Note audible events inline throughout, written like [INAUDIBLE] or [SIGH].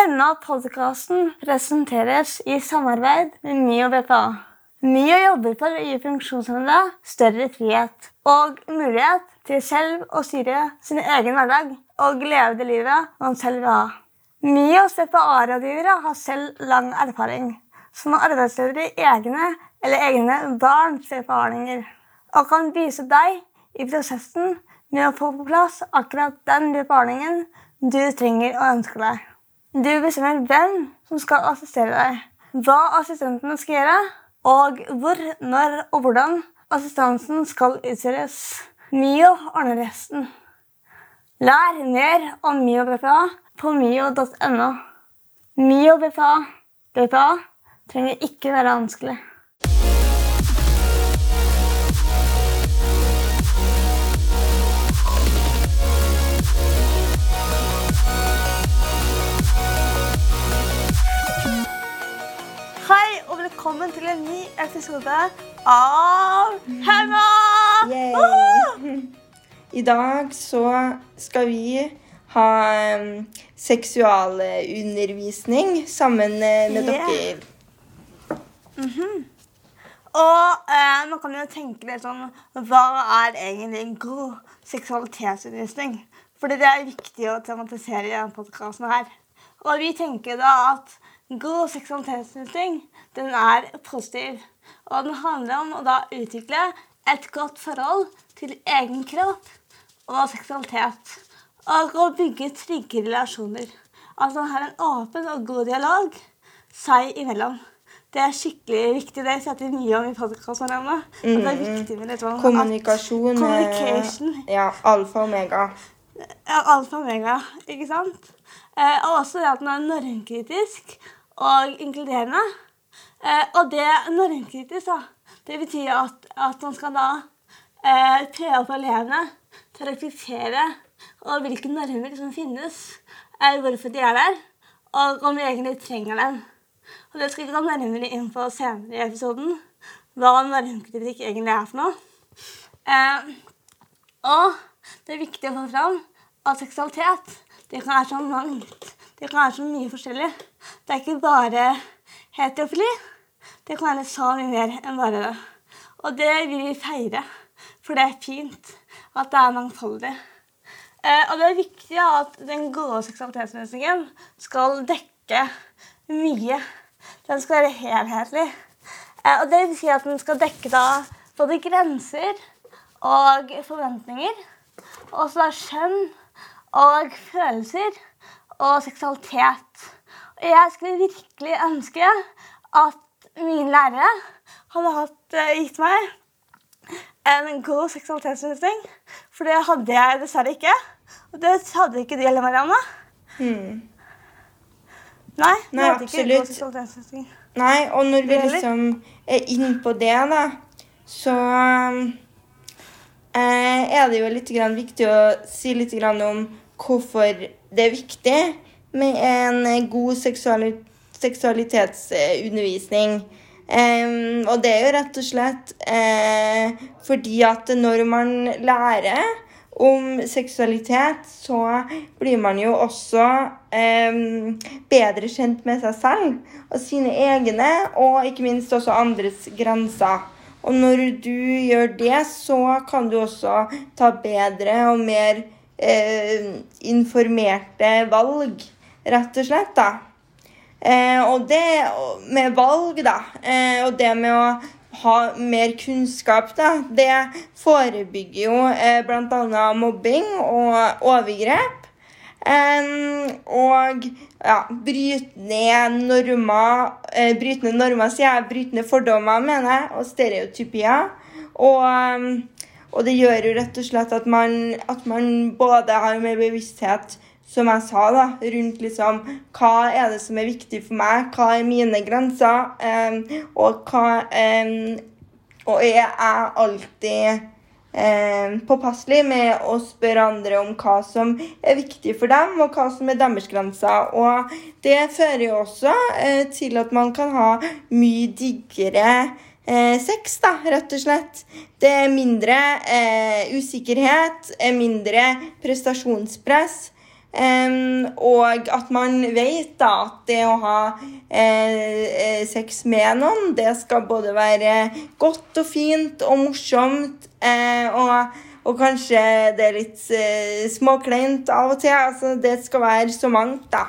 Denne podkasten presenteres i samarbeid med MIO BPA. MIO jobber for å gi funksjonshemmede større frihet og mulighet til selv å styre sin egen hverdag og leve det livet man selv vil ha. MIOs BPA-rådgivere har selv lang erfaring som arbeidsledere i egne eller egne barns BPA-ordninger og kan vise deg i prosessen med å få på plass akkurat den BPA-ordningen du trenger og ønsker deg. Du bestemmer hvem som skal assistere deg, hva assistenten skal gjøre, og hvor, når og hvordan assistansen skal utføres. MIO ordner resten. Lær mer om MIO BPA på mio.no. MIO BPA. BPA trenger ikke være vanskelig. Velkommen til en ny episode av Hemma! Yay. I dag så skal vi ha um, seksualundervisning sammen eh, med Yeah. dere. Og eh, man kan jo tenke litt sånn Hva er egentlig god seksualitetsundervisning? Fordi det er viktig å tematisere i denne podkasten her. Og vi tenker da at god seksualitetsundervisning, den er positiv. Og den handler om å da utvikle et godt forhold til egen kropp og seksualitet. Og å bygge trygge relasjoner. Altså man har en åpen og god dialog seg imellom. Det er skikkelig viktig. Det setter vi mye om i podkasten. Mm, det er viktig med litt sånn at- Kommunikasjon. eh, Communication. Ja, alfa og omega. Ja, alfa og omega, ikke sant? Eh, og også det at den er normkritisk og inkluderende. Eh, og det normkritisk, da, det betyr at, at man skal da eh, prøve på elevene til å reflektere over hvilke normer som finnes, eh, hvorfor de er der, og om vi egentlig trenger dem. Og det skal vi gå nærmere inn på senere i episoden, hva normkritikk egentlig er for noe. Eh, og det er viktig å få fram at seksualitet det kan være så mangt. Det kan være så mye forskjellig. Det er ikke bare heterofili. Det kan være så mye mer enn bare det. Og det vil vi feire, for det er fint at det er mangfoldig. Eh, og det er viktig at den gode seksualitetsløsningen skal dekke mye. Den skal være helhetlig. Eh, og det vil si at den skal dekke da både grenser og forventninger. Og så er skjønn og følelser og seksualitet. Og jeg skulle virkelig ønske at mine lærere hadde hatt, eh, gitt meg en god seksualitetsundervisning. For det hadde jeg dessverre ikke. Og det hadde ikke du heller, Marianne. Hmm. Nei, du Nei, hadde ikke god absolutt. seksualitetsundervisning. Nei, og når vi liksom er inne på det, da, så eh, er det jo litt grann viktig å si litt grann om hvorfor det er viktig med en god seksuali seksualitetsundervisning. Um, og det er jo rett og slett uh, fordi at når man lærer om seksualitet, så blir man jo også um, bedre kjent med seg selv og sine egne, og ikke minst også andres grenser. Og når du gjør det, så kan du også ta bedre og mer uh, informerte valg, rett og slett. da. Eh, og det med valg, da, eh, og det med å ha mer kunnskap, da, det forebygger jo eh, bl.a. mobbing og overgrep. Eh, og ja, bryte ned normer eh, Bryte ned normer, sier jeg. Bryte ned fordommer, mener jeg, og stereotypier. Og, og det gjør jo rett og slett at man, at man både har mer bevissthet som jeg sa, da, rundt liksom hva er det som er viktig for meg, hva er mine grenser, em, og hva em, Og er alltid eh, påpasselig med å spørre andre om hva som er viktig for dem, og hva som er deres grenser. Og det fører jo også eh, til at man kan ha mye diggere eh, sex, da, rett og slett. Det er mindre eh, usikkerhet, er mindre prestasjonspress. Um, og at man vet da at det å ha eh, sex med noen, det skal både være godt og fint og morsomt. Eh, og, og, kanskje det er litt eh, småkleint av og til. Altså, det skal være så mangt, da.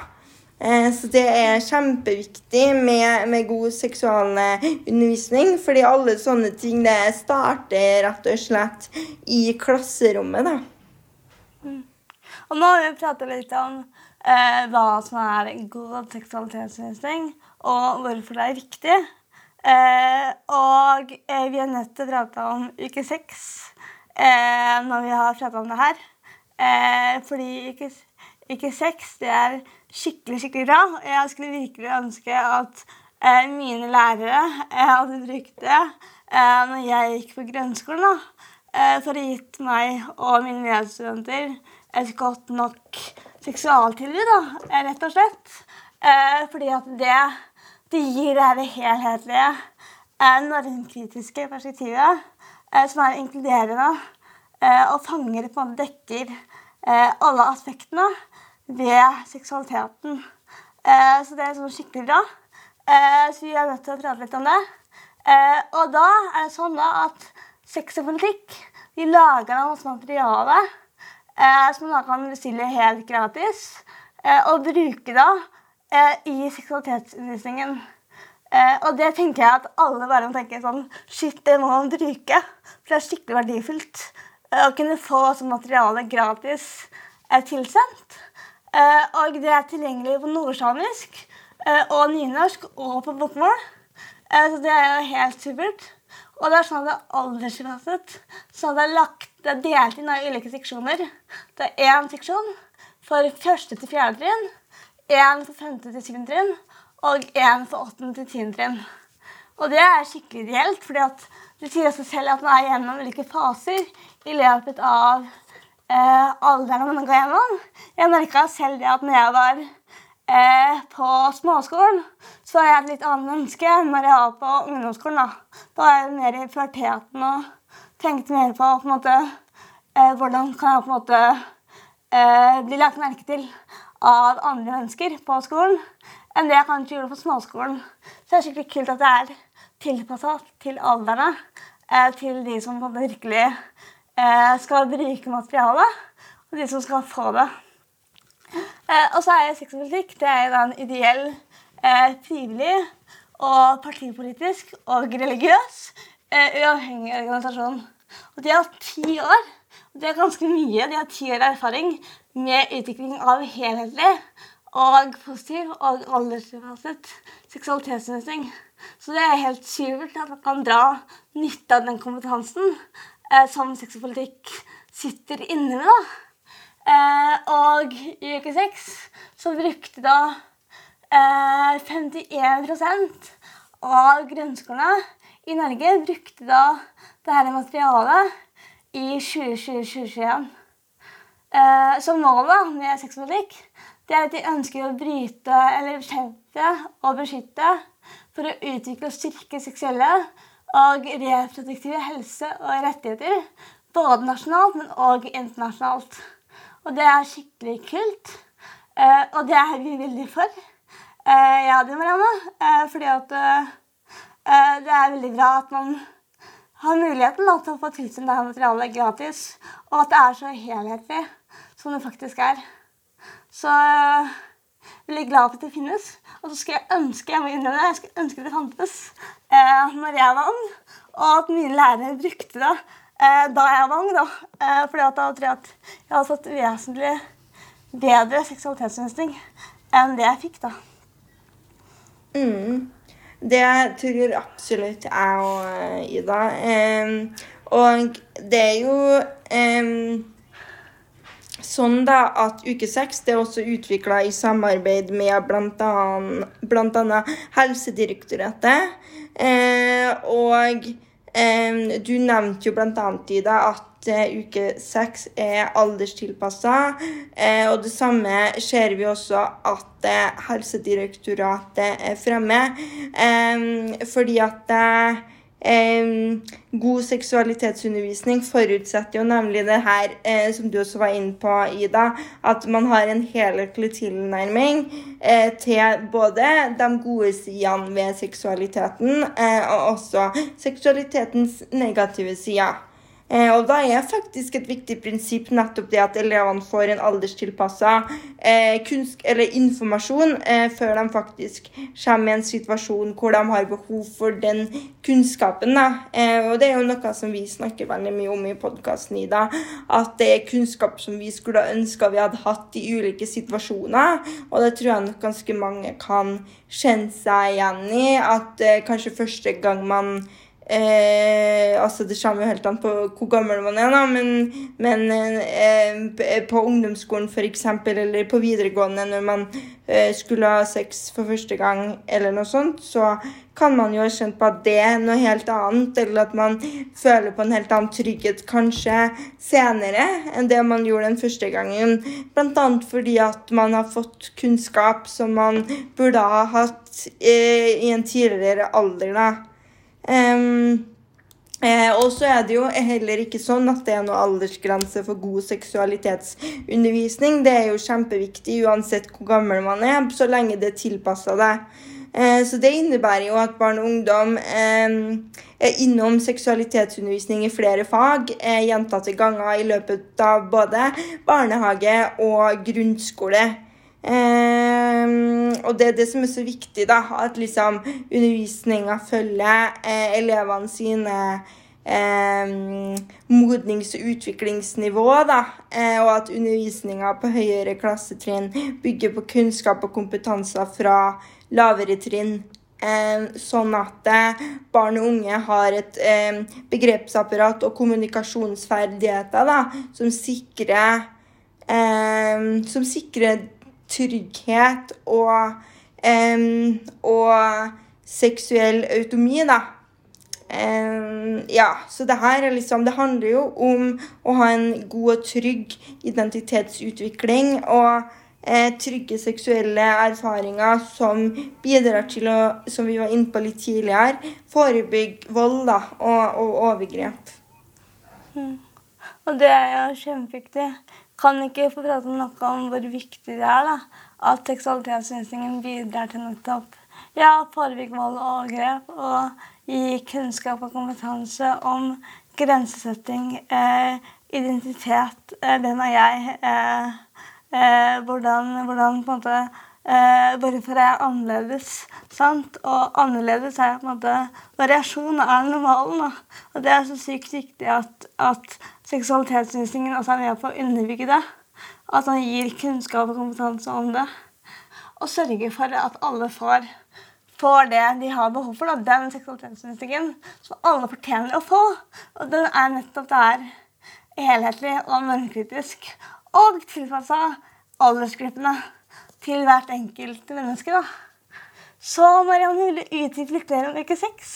Eh, så det er kjempeviktig med, med god seksualundervisning, fordi alle sånne ting det starter rett og slett i klasserommet. da. Og nå har vi pratet litt om eh, hva som er god seksualitetsundervisning, og hvorfor det er viktig. Eh, og eh, vi er nødt til å prate om uke seks eh, når vi har pratet om det her. Eh, fordi uke, uke seks det er skikkelig, skikkelig bra. Jeg skulle virkelig ønske at eh, mine lærere hadde brukt det eh, når jeg gikk på grunnskolen. Da, for å gitt meg og mine medstudenter et godt nok seksualtilbud, da, eh, rett og slett. Eh, fordi at det, det gir det her helhetlige, normkritiske perspektivet, som er inkluderende og fanger på en måte dekker alle aspektene ved seksualiteten. Eh, så det er sånn skikkelig bra. Eh, så vi er nødt til å prate litt om det. Eh, og da er det sånn da at sex og politikk de lager da masse materiale eh, som man da kan bestille helt gratis, eh, og bruke da eh, i seksualitetsundervisningen. og det tenker jeg at alle bare må tenke sånn Shit, det må man bruke. For det er skikkelig verdifullt å kunne få sånn materiale gratis tilsendt. Eh, og det er tilgjengelig på nordsamisk eh, og nynorsk og på bokmål. Eh, så det er jo helt supert. Og det er sånn at det er aldersklasset. Sånn at det er, lagt, det er delt inn av ulike seksjoner. Det er én seksjon for første til fjerde trinn, én for femte til syvende trinn og én for åttende til tiende trinn. Og det er skikkelig ideelt, fordi det sier seg selv at man er gjennom ulike faser i løpet av eh, alderen man går gjennom. Jeg merka selv det at når jeg var eh, på småskolen, så var jeg et litt annet menneske enn når jeg var på ungdomsskolen. Da, da var jeg mer i puberteten og tenkte mer på, på en måte, eh, hvordan kan jeg på en måte eh, bli lagt merke til av andre mennesker på skolen enn det jeg kanskje gjorde på småskolen. Så det er skikkelig kult at det er tilpassa til alderne, eh, til de som virkelig Eh, skal bruke materialet, og de som skal få det. Eh, og så er sexpolitikk det er en ideell, eh, frivillig og partipolitisk og religiøs uavhengig organisasjon. Og de har ti år. og Det er ganske mye. De har ti år erfaring med utvikling av helhetlig og positiv og alderstilpasset seksualitetsundervisning. Så det er helt supert at man kan dra nytte av den kompetansen eh, som politikk sitter inne med. da. Eh, og i uke seks så brukte da eh, 51% av grunnskolene i Norge brukte da dette materialet i 2020-2021. Eh, så målet med sexpolitikk det er at de ønsker å bryte eller bekjempe og beskytte for å utvikle og styrke seksuelle og reproduktive helse og rettigheter. Både nasjonalt, men òg internasjonalt. Og det er skikkelig kult. Uh, og det er vi veldig for. Uh, jeg og Marianne. Uh, fordi at det er veldig bra at man har muligheten da, til å få tilsendt dette materialet gratis. Og at det er så helhetlig som det faktisk er. Så er veldig glad for at det finnes. Og så skulle jeg ønske jeg må innrømme det, jeg skulle ønske det fantes eh, når jeg var og at mine lærere brukte det eh, da jeg var ung. da. Eh, fordi da tror jeg at jeg har fått vesentlig bedre seksualitetsundervisning enn det jeg fikk. da. Mm. Det tror absolutt jeg og Ida. Um, og det er jo um, sånn da at uke seks er også utvikla i samarbeid med bl.a. Helsedirektoratet. Eh, og eh, du nevnte jo bl.a. dag at eh, uke seks er alderstilpassa. Eh, og det samme ser vi også at eh, Helsedirektoratet er fremme. Eh, fordi at god seksualitetsundervisning forutsetter jo nemlig det her, eh, som du også var inne på, Ida, at man har en helhetlig tilnærming eh, til både de gode sidene ved seksualiteten eh, og også seksualitetens negative sider. Eh, og da er faktisk et viktig prinsipp nettopp det at elevene får en alderstilpassa eh, informasjon eh, før de faktisk kommer i en situasjon hvor de har behov for den kunnskapen. Eh, og det er jo noe som vi snakker veldig mye om i podkasten i dag. At det er kunnskap som vi skulle ønska vi hadde hatt i ulike situasjoner. Og det tror jeg nok ganske mange kan kjenne seg igjen i. At eh, kanskje første gang man Eh, altså Det kommer jo helt an på hvor gammel man er, da, men, men eh, på ungdomsskolen f.eks. eller på videregående når man eh, skulle ha sex for første gang, eller noe sånt, så kan man jo ha kjent på at det er noe helt annet, eller at man føler på en helt annen trygghet kanskje senere enn det man gjorde den første gangen. Bl.a. fordi at man har fått kunnskap som man burde ha hatt eh, i en tidligere alder. da. Um, Eh, og så er det jo heller ikke sånn at det er noe aldersgrense for god seksualitetsundervisning. Det er jo kjempeviktig uansett hvor gammel man er, så lenge det er tilpassa deg. Eh, så det innebærer jo at barn og ungdom eh, er innom seksualitetsundervisning i flere fag eh, gjentatte ganger i løpet av både barnehage og grunnskole. Um, og det er det som er så viktig, da, at liksom undervisninga følger eh, elevene sine eh, modnings- og utviklingsnivå, da, eh, og at undervisninga på høyere klassetrinn bygger på kunnskap og kompetanser fra lavere trinn. Eh, sånn at eh, barn og unge har et eh, begrepsapparat og kommunikasjonsferdigheter da, som sikrer, som sikrer trygghet og, um, og seksuell automi, da. Um, ja, så det her er liksom Det handler jo om å ha en god og trygg identitetsutvikling og eh, trygge seksuelle erfaringer som bidrar til å, som vi var inne på litt tidligere, forebygge vold da, og, og overgrep. Mm. Og det er jo kjempeviktig kan ikke få prate noe om hvor viktig det er da, at seksualitetsundervisningen bidrar til nettopp ja, forebygge vold og overgrep og gi kunnskap og kompetanse om grensesetting, eh, identitet, eh, hvem er jeg, eh, eh, hvordan, hvordan på en måte eh, Hvorfor er jeg annerledes? Sant? Og annerledes er på en måte Variasjon er normalen. Da. Og det er så sykt viktig at, at seksualitetsundervisningen også er med på å underbygge det. At han gir kunnskap og kompetanse om det. Og sørger for at alle får, får det de har behov for. Da. Den seksualitetsundervisningen som alle fortjener å få. Og den er nettopp der helhetlig og normkritisk. Og tilpassa aldersgruppene til hvert enkelt menneske. da. Så Marianne, vil du utdype litt om uke seks?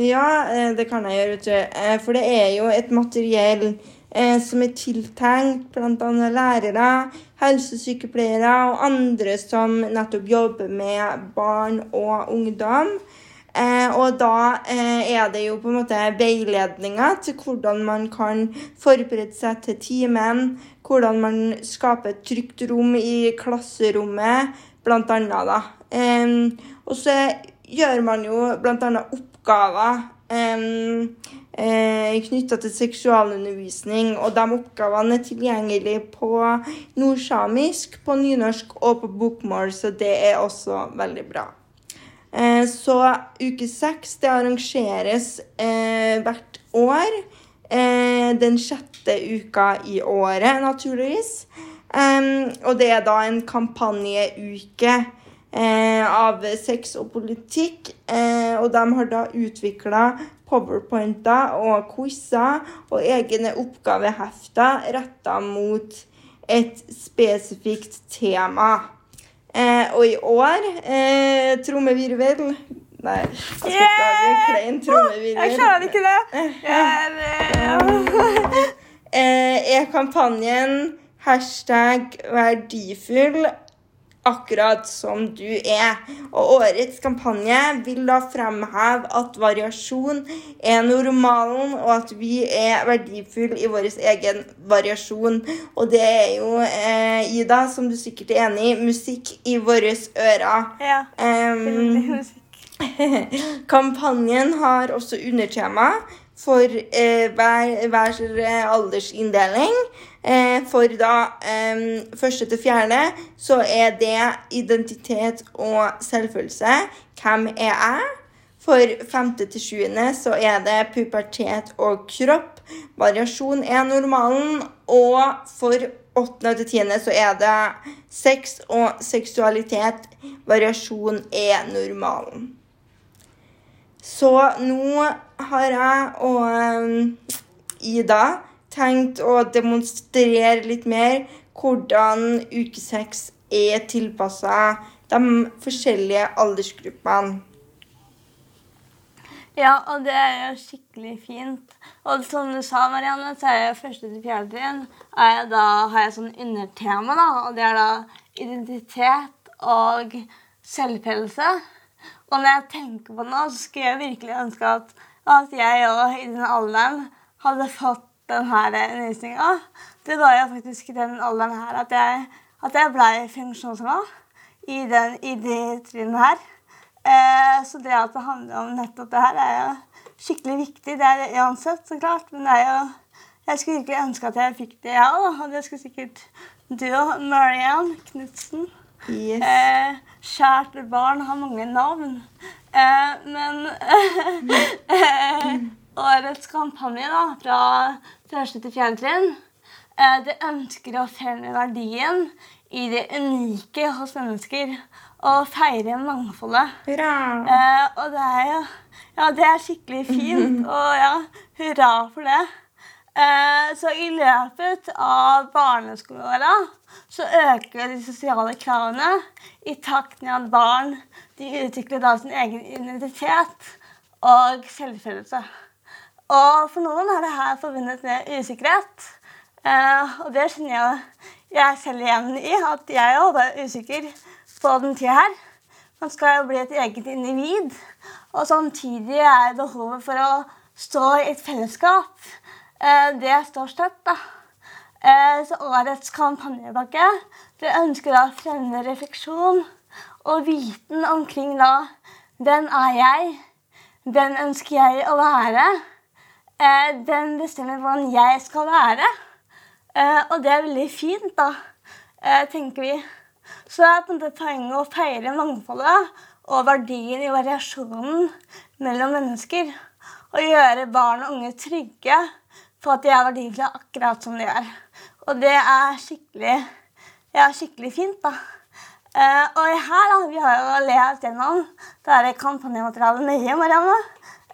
Ja, eh, det kan jeg gjøre. Eh, for det er jo et materiell eh, som er tiltenkt bl.a. lærere, helsesykepleiere og andre som nettopp jobber med barn og ungdom. Eh, og da eh, er det jo på en måte veiledninger til hvordan man kan forberede seg til timen, hvordan man skaper et trygt rom i klasserommet, annet, da. Um, og så gjør man jo bl.a. oppgaver um, eh, knytta til seksualundervisning, og de oppgavene er tilgjengelige på nordsamisk, på nynorsk og på bokmål, så det er også veldig bra. Eh, så uke seks det arrangeres eh, hvert år. Eh, den sjette uka i året, naturligvis. Og det er da en kampanjeuke eh, av sex og politikk. Eh, og de har da utvikla powerpointer og quizer og egne oppgavehefter retta mot et spesifikt tema. Eh, og i år eh, trommevirvel Nei, jeg skal ikke lage klein trommevirvel. Jeg klarer ikke det. [LAUGHS] Er, er kampanjen hashtag verdifull akkurat som du er. Og årets kampanje vil da fremheve at variasjon er normalen, og at vi er verdifulle i vår egen variasjon. Og det er jo, eh, Ida, som du sikkert er enig i, musikk i våre ører. Ja. Um, musikk. [LAUGHS] kampanjen har også undertema for eh, hver, hver aldersinndeling. Eh, for da eh, første til fjerde så er det identitet og selvfølelse. Hvem er jeg? For femte til sjuende så er det pubertet og kropp. Variasjon er normalen. Og for åttende til tiende så er det sex og seksualitet. Variasjon er normalen. Så nå har jeg og Ida tenkt å demonstrere litt mer hvordan uke seks er tilpassa de forskjellige aldersgruppene. Ja, og det er jo skikkelig fint. Og som du sa, Marianne, så er jeg første til fjerde trinn. Da har jeg sånn undertema, da, og det er da identitet og selvfølelse. Og når jeg tenker på det, så skulle jeg virkelig ønske at, at jeg òg i den alderen hadde fått denne undervisninga. Det var jo faktisk i den alderen her at jeg, at jeg ble funksjonshemma i, den, i de trinnene her. Eh, så det at det handler om nettopp det her, er jo skikkelig viktig. Det er det uansett, så klart. Men det er jo jeg skulle virkelig ønske at jeg fikk det, jeg òg. Og det skulle sikkert du og Marianne Knutsen. Yes. Eh, kjært barn har mange navn. Eh, men [LAUGHS] eh, årets kampanje da, fra første til fjerde trinn eh, det ønsker å fjerne verdien i det unike hos mennesker. Og feire mangfoldet. Hurra! Eh, og det er jo Ja, det er skikkelig fint. [LAUGHS] Og ja, hurra for det. Eh, så i løpet av barneskoleåra så øker de sosiale kravene i takt med at barn de utvikler da sin egen identitet og selvfølelse. Og for noen er det her forbundet med usikkerhet. Eh, og det kjenner jeg, jeg selv igjen i, at jeg òg var usikker på den tida her. Man skal jo bli et eget individ. Og samtidig er behovet for å stå i et fellesskap det står støtt, da. Eh, så årets kampanjepakke det ønsker å fremme refleksjon og viten omkring da Den er jeg. Den ønsker jeg å være. Eh, den bestemmer hvordan jeg skal være. Og det er veldig fint, da, tenker vi. Så det er på en måte poenget å feire mangfoldet og verdien i variasjonen mellom mennesker. Og gjøre barn og unge trygge på at de er verdifulle akkurat som de er. Og det er skikkelig, ja, skikkelig fint, da. Uh, og her da, vi har jo lest gjennom det er kampanjematerialet nøye, Marianne.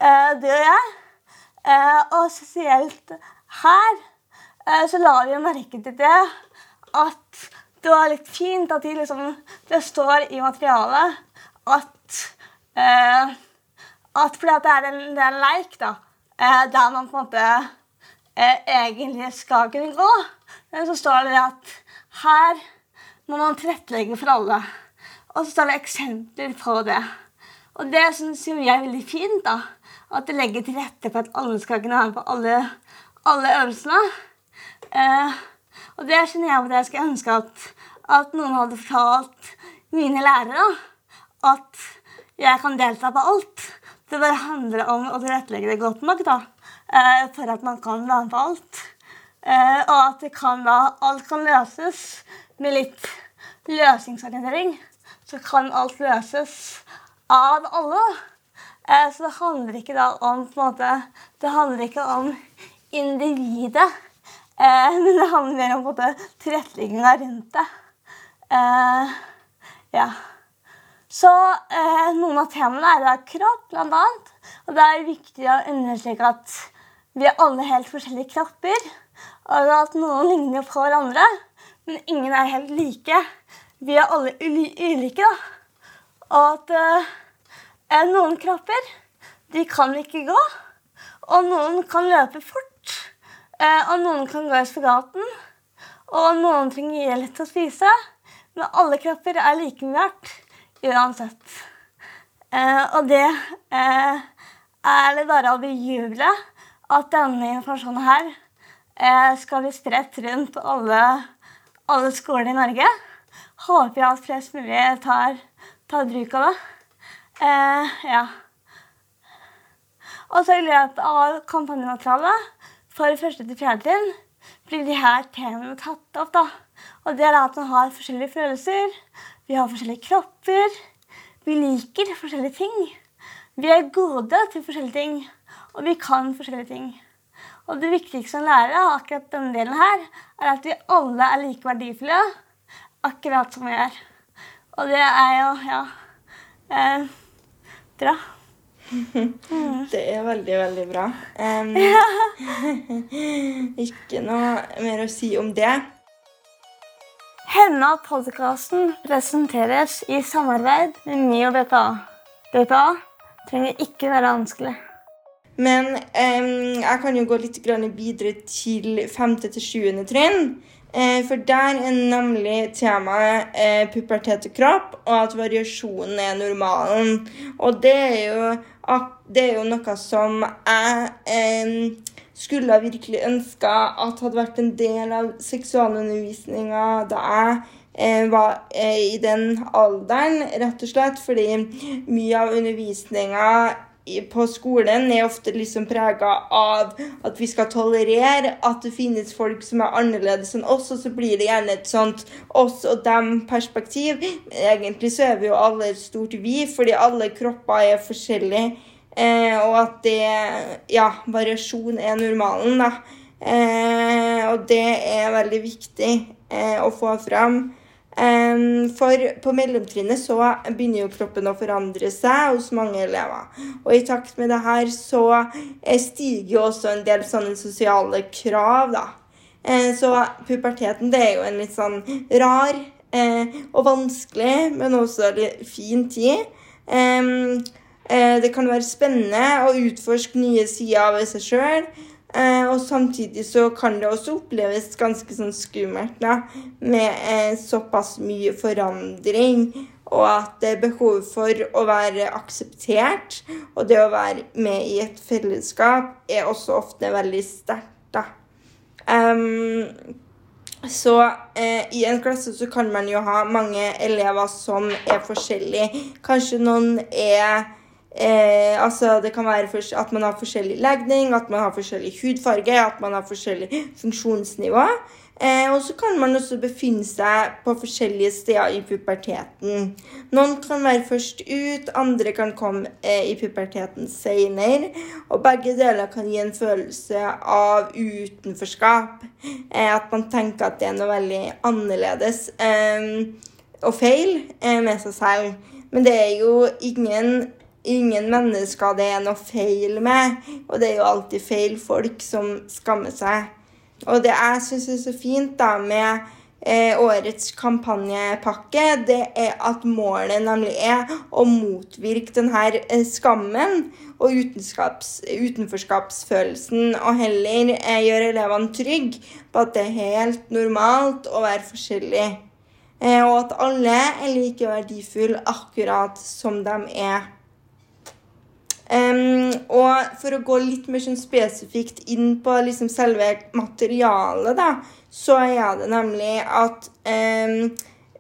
Uh, du og jeg. Uh, og spesielt her så la vi merke til det at det var litt fint at de liksom, det står i materialet at at fordi at det er en, det er en leik, da, der man på en måte eh, egentlig skal kunne gå. Men så står det at her må man tilrettelegge for alle. Og så står det eksempler på det. Og det syns jeg er veldig fint. da, At det legger til rette for at alle skal kunne være på alle, alle øvelsene. Eh, og det kjenner jeg at jeg skulle ønske at, at noen hadde fortalt mine lærere at jeg kan delta på alt. Det bare handler om å tilrettelegge det godt nok. da. Eh, for at man kan på alt. Eh, og at kan da, alt kan løses med litt løsningsorientering. Så kan alt løses av alle. Eh, så det handler ikke da om på en måte, Det handler ikke om individet, [LAUGHS] men det handler mer om på tilrettelegginga rundt det. ja. Så noen av temaene er da kropp, annet. Og det er viktig å understreke at vi er alle helt forskjellige kropper. Og at noen ligner på hverandre, men ingen er helt like. Vi er alle ulike, da. Og at uh, noen kropper de kan ikke gå. Og noen kan løpe fort. Uh, og noen kan gå i spagaten. Og noen trenger hjelp til å spise. men alle kropper er like mye verdt uansett. Uh, og det uh, er det bare å bejuble at denne informasjonen her eh, skal bli spredt rundt alle, alle skoler i Norge. Håper jeg at flest mulig tar, tar bruk av det. Eh, ja. Og så i løpet av kampanjematerialet for første til fjerde trinn blir de her temaene tatt opp. da. Og det er at man har forskjellige følelser, vi har forskjellige kropper, vi liker forskjellige ting. Vi er gode til forskjellige ting, og vi kan forskjellige ting. Og det viktigste som lærer av akkurat denne delen her, er at vi alle er like verdifulle, akkurat som vi er. Og det er jo, ja eh, bra. [LAUGHS] Det er veldig, veldig bra. Um, [LAUGHS] [LAUGHS] ikke noe mer å si om det. Henna-podkasten presenteres i samarbeid med MIO BPA. BPA trenger ikke være vanskelig. Men um, jeg kan jo gå litt videre til 5. til 7. trinn. Eh, for der er nemlig temaet eh, pubertet og kropp, og at variasjonen er normalen. Og det er jo, det er jo noe som jeg eh, skulle virkelig ønska at hadde vært en del av seksualundervisninga da jeg eh, var eh, i den alderen, rett og slett fordi mye av undervisninga på skolen er ofte liksom prega av at vi skal tolerere at det finnes folk som er annerledes enn oss, og så blir det gjerne et sånt oss og dem-perspektiv. Egentlig så er vi jo alle et stort vi, fordi alle kropper er forskjellige. Eh, og at det Ja, variasjon er normalen, da. Eh, og det er veldig viktig eh, å få fram. For på mellomtrinnet så begynner jo kroppen å forandre seg hos mange elever. Og i takt med det her så eh, stiger jo også en del sånne sosiale krav, da. Eh, så puberteten det er jo en litt sånn rar eh, og vanskelig, men også litt fin tid. Det kan være spennende å utforske nye sider ved seg sjøl. Eh, og samtidig så kan det også oppleves ganske sånn skummelt da, med eh, såpass mye forandring. Og at det er behov for å være akseptert, og det å være med i et fellesskap, er også ofte veldig sterkt. da. Um, så eh, i en klasse så kan man jo ha mange elever som er forskjellige. Kanskje noen er Eh, altså Det kan være at man har forskjellig legning, at man har forskjellig hudfarge, at man har forskjellig funksjonsnivå. Eh, og så kan man også befinne seg på forskjellige steder i puberteten. Noen kan være først ut, andre kan komme eh, i puberteten senere. Og begge deler kan gi en følelse av utenforskap. Eh, at man tenker at det er noe veldig annerledes eh, og feil eh, med seg selv. Men det er jo ingen ingen mennesker det er noe feil med. Og det er jo alltid feil folk som skammer seg. Og det jeg syns er så fint da med eh, årets kampanjepakke, det er at målet nemlig er å motvirke denne eh, skammen og utenforskapsfølelsen, og heller eh, gjøre elevene trygge på at det er helt normalt å være forskjellig. Eh, og at alle er like verdifulle akkurat som de er. Um, og for å gå litt mer sånn spesifikt inn på liksom selve materialet, da, så er det nemlig at um,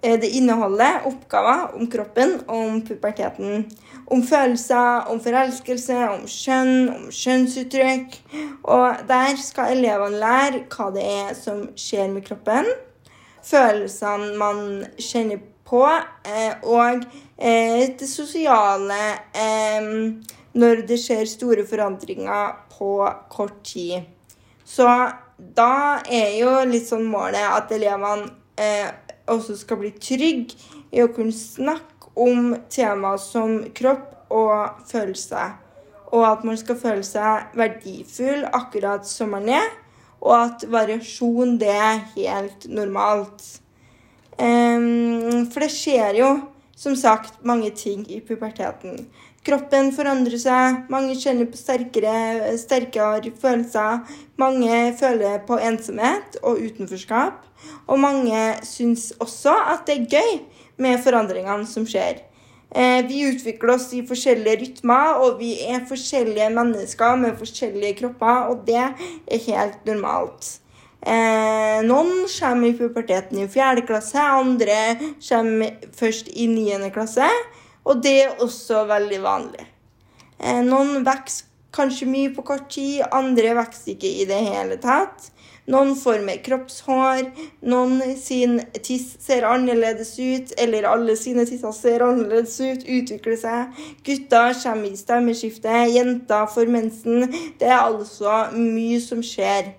det inneholder oppgaver om kroppen om puberteten. Om følelser, om forelskelse, om kjønn, om kjønnsuttrykk. Og der skal elevene lære hva det er som skjer med kroppen. Følelsene man kjenner på, eh, og eh, det sosiale eh, når det skjer store forandringer på kort tid. Så da er jo litt sånn målet at elevene eh, også skal bli trygge i å kunne snakke om temaer som kropp og følelser. Og at man skal føle seg verdifull akkurat som man er. Og at variasjon, det er helt normalt. Um, for det skjer jo som sagt mange ting i puberteten. Kroppen forandrer seg, mange kjenner på sterkere, sterkere følelser. Mange føler på ensomhet og utenforskap. Og mange syns også at det er gøy med forandringene som skjer. Eh, vi utvikler oss i forskjellige rytmer, og vi er forskjellige mennesker med forskjellige kropper, og det er helt normalt. Eh, noen kommer i puberteten i fjerde klasse, andre kommer først i niende klasse. Og det er også veldig vanlig. Eh, noen vokser kanskje mye på kort tid, andre vokser ikke i det hele tatt. Noen får mer kroppshår, noen sin tiss ser annerledes ut, eller alle sine tisser ser annerledes ut, utvikler seg. Gutter kommer i stemmeskifte, jenter får mensen. Det er altså mye som skjer.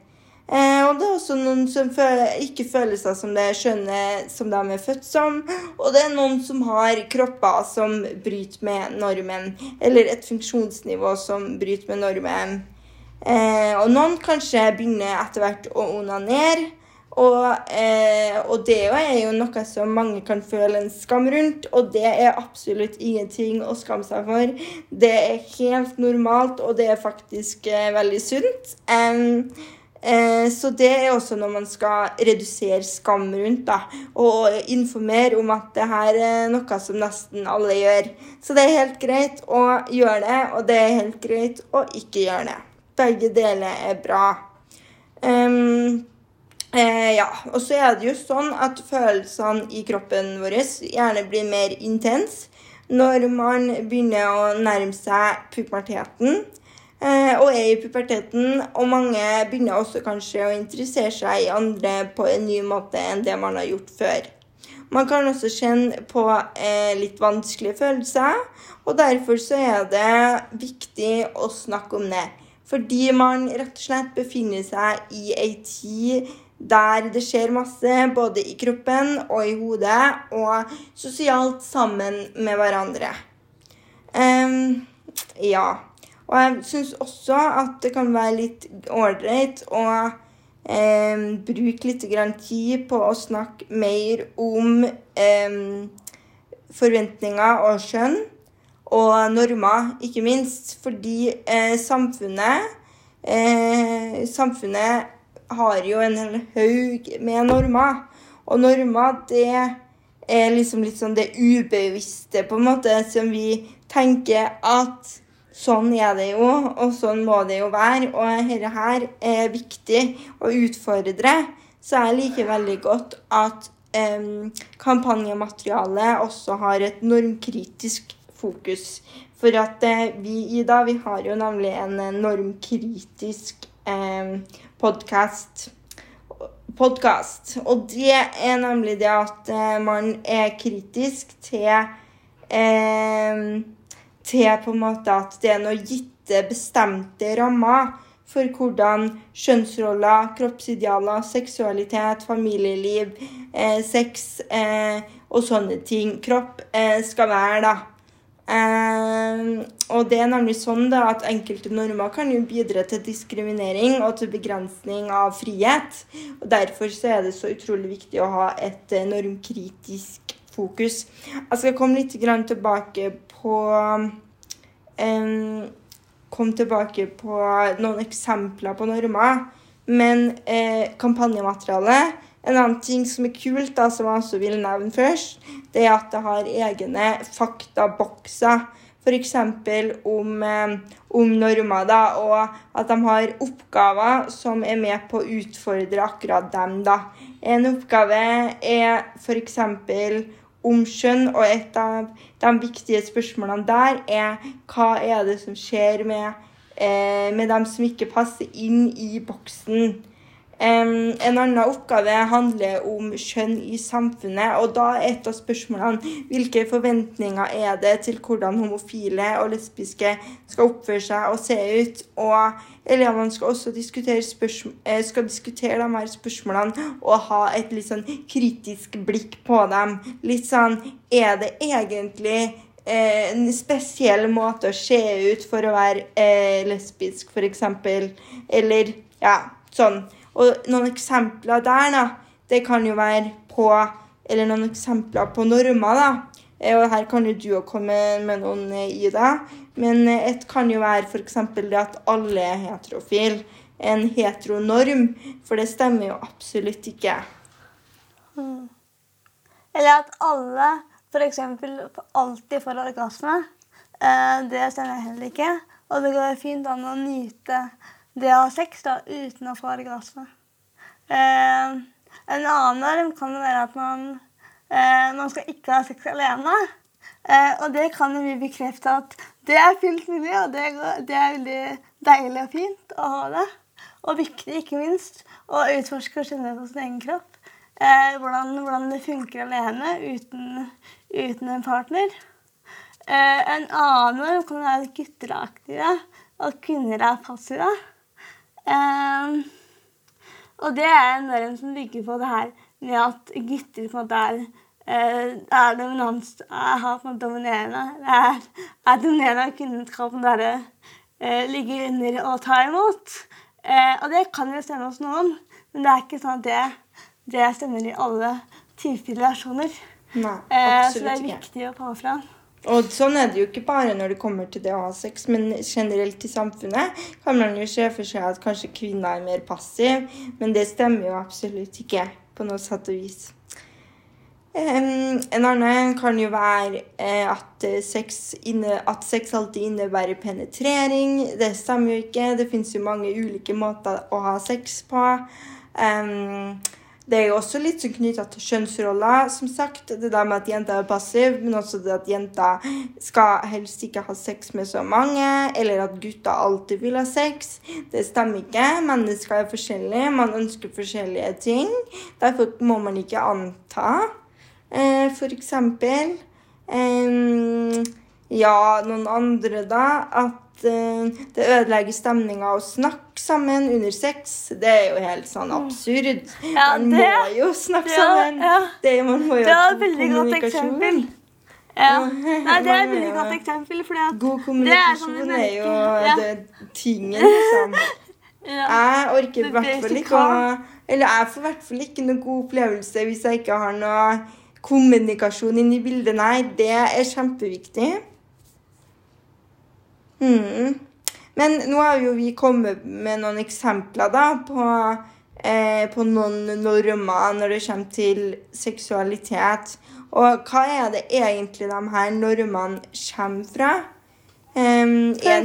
Eh, og det er også noen som føler, ikke føler seg som det skjønne som de er født som. Og det er noen som har kropper som bryter med normen, eller et funksjonsnivå som bryter med normen. Eh, og noen kanskje begynner etter hvert å onanere. Og, eh, og, det er jo noe som mange kan føle en skam rundt, og det er absolutt ingenting å skamme seg for. Det er helt normalt, og det er faktisk eh, veldig sunt. Um, Eh, så det er også når man skal redusere skam rundt, da, og informere om at det her er noe som nesten alle gjør. Så det er helt greit å gjøre det, og det er helt greit å ikke gjøre det. Begge deler er bra. Um, eh, ja, og så er det jo sånn at følelsene i kroppen vår gjerne blir mer intense når man begynner å nærme seg puberteten. Eh, og er i puberteten. Og mange begynner også kanskje å interessere seg i andre på en ny måte enn det man har gjort før. Man kan også kjenne på eh, litt vanskelige følelser, og derfor så er det viktig å snakke om det. Fordi man rett og slett befinner seg i ei tid der det skjer masse, både i kroppen og i hodet, og sosialt sammen med hverandre. Um, ja. Og jeg syns også at det kan være litt ålreit å eh, bruke litt tid på å snakke mer om eh, forventninger og skjønn. Og normer, ikke minst. Fordi eh, samfunnet eh, Samfunnet har jo en hel haug med normer. Og normer, det er liksom litt sånn det ubevisste, på en måte, som vi tenker at Sånn er det jo, og sånn må det jo være. Og dette her er viktig å utfordre. Så jeg liker veldig godt at um, kampanjematerialet også har et normkritisk fokus. For at uh, vi, Ida, vi har jo nemlig en normkritisk um, podkast. Podcast. Og det er nemlig det at uh, man er kritisk til um, til på en måte at det er noen gitte, bestemte rammer for hvordan kjønnsroller, kroppsidealer, seksualitet, familieliv, eh, sex eh, og sånne ting, kropp, eh, skal være, da. Eh, og det er nemlig sånn da, at enkelte normer kan jo bidra til diskriminering og til begrensning av frihet. og Derfor så er det så utrolig viktig å ha et eh, normkritisk fokus. Jeg skal komme litt tilbake på um, Kom tilbake på noen eksempler på normer. Men eh, kampanjematerialet En annen ting som er kult, da, som jeg også vil nevne først, det er at det har egne faktabokser. F.eks. Om, eh, om normer, da, og at de har oppgaver som er med på å utfordre akkurat dem. da. En oppgave er f.eks om kjønn, og et av de viktige spørsmålene der er hva er det som skjer med, eh, med dem som ikke passer inn i boksen. Um, en annen oppgave handler om kjønn i samfunnet. og Da er et av spørsmålene hvilke forventninger er det til hvordan homofile og lesbiske skal oppføre seg og se ut. Og elevene skal også diskutere, eh, skal diskutere de her spørsmålene og ha et litt sånn kritisk blikk på dem. Litt sånn Er det egentlig eh, en spesiell måte å se ut for å være eh, lesbisk, f.eks.? Eller ja, sånn. Og noen eksempler der, da, det kan jo være på Eller noen eksempler på normer, da. Eh, Og her kan jo du jo komme med noen eh, i det. Men eh, et kan jo være f.eks. det at alle er heterofile. En heteronorm. For det stemmer jo absolutt ikke. Eller at alle f.eks. alltid får orgasme. Det stemmer heller ikke. Og det går fint an å nyte det å ha sex da, uten å få orgasme. Eh, en annen norm kan jo være at man, eh, man skal ikke ha sex alene. Eh, og det kan vi bekrefte at det er fullt mulig, og det, det er veldig deilig og fint å ha det. Og viktig, ikke minst, å utforske og kjenne på sin egen kropp. Eh, hvordan, hvordan det funker alene uten, uten en partner. Eh, en annen norm kan være at gutter er aktive, og kvinner er passive. Eh, og det er en norm som bygger på det her med at gutter på en måte er Uh, er dominans, er, har på en måte dominerende. Det er, er dominerende, og kvinnen skal på en måte eh, under og ta imot. Uh, og det kan jo stemme hos noen, men det er ikke sånn at det, det stemmer i alle typer relasjoner. Nei, Eh, så det er viktig å få fram. Og sånn er det jo ikke bare når det kommer til det å ha sex, men generelt i samfunnet kan man jo se for seg at kanskje kvinner er mer passiv, men det stemmer jo absolutt ikke på noe satt og vis. En annen kan jo være eh, at, eh, sex inne, at sex alltid innebærer penetrering. Det stemmer jo ikke. Det finnes jo mange ulike måter å ha sex på. Em, det er jo også litt sånn knytta til kjønnsroller, som sagt. Det der med at jenter er passiv, men også det at jenter skal helst ikke ha sex med så mange, eller at gutter alltid vil ha sex. Det stemmer ikke. Mennesker er forskjellige, man ønsker forskjellige ting. Derfor må man ikke anta. Eh, for eksempel em, Ja, noen andre, da. At det ødelegger stemninga å snakke sammen under sex. Det er jo helt sånn absurd. Ja, man det- må jo snakke Ja, sammen. ja. Det, man må jo Det var et veldig godt eksempel. [LAUGHS] Ja. Nei, det er et veldig godt eksempel, God Det er kommunikasjon sånn er, jo. Det tingen, liksom. [LAUGHS] ja. Jeg orker i hvert fall ikke å. Eller jeg får i hvert fall ikke noe god opplevelse hvis jeg ikke har noe kommunikasjon inn i bildet. Nei, det er kjempeviktig. Hmm. Men nå har jo vi kommet med noen eksempler da på, eh, på noen normer når det kommer til seksualitet. Og hva er det egentlig de her normene kommer fra? Um, en,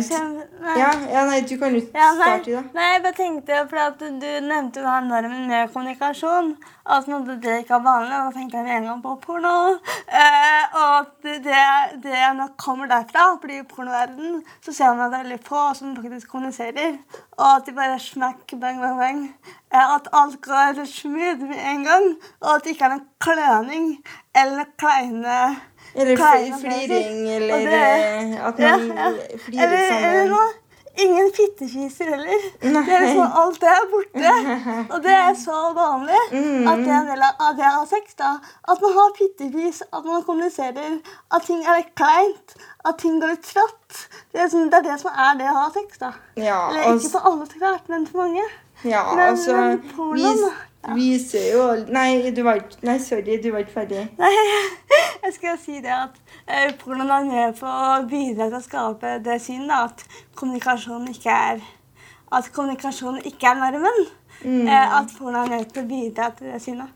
nei. ja, ja, nei, du kan jo starte i det. nei, jeg bare tenkte for du nevnte jo den normen med kommunikasjon. At noe det ikke er vanlig. Da tenkte jeg en gang på porno. Eh, og at det, det, det nok kommer derfra. fordi i pornoverdenen så ser man at det er veldig få som faktisk kommuniserer. Og at de bare smack, bang, bang, bang. Eh, at alt går smooth med en gang. Og at det ikke er noen kløning eller kleine Eller fliring, eller eh, at man ja. flirer Eller, eller noe. Ingen fittefiser heller. Nei. Det er liksom, alt det er borte. [LAUGHS] Og det er så vanlig Mm. at det er en del av det å ha sex. da. At man har fittefis, at man kommuniserer, at ting er litt kleint, at ting går litt trått. Det sånn, det er det som er det å ha sex. da. Ja, Eller ikke for alle, så klart, men for mange. ja, men- altså men pornoen, ja. viser jo Nei, du var ikke Nei, sorry, du var ikke ferdig. [LAUGHS] Nei, jeg skal si det at eh, pornoen er med på å bidra til å skape det synet at kommunikasjon ikke er at kommunikasjon ikke er normen. Mm. Eh, at porno er med på å bidra til det synet.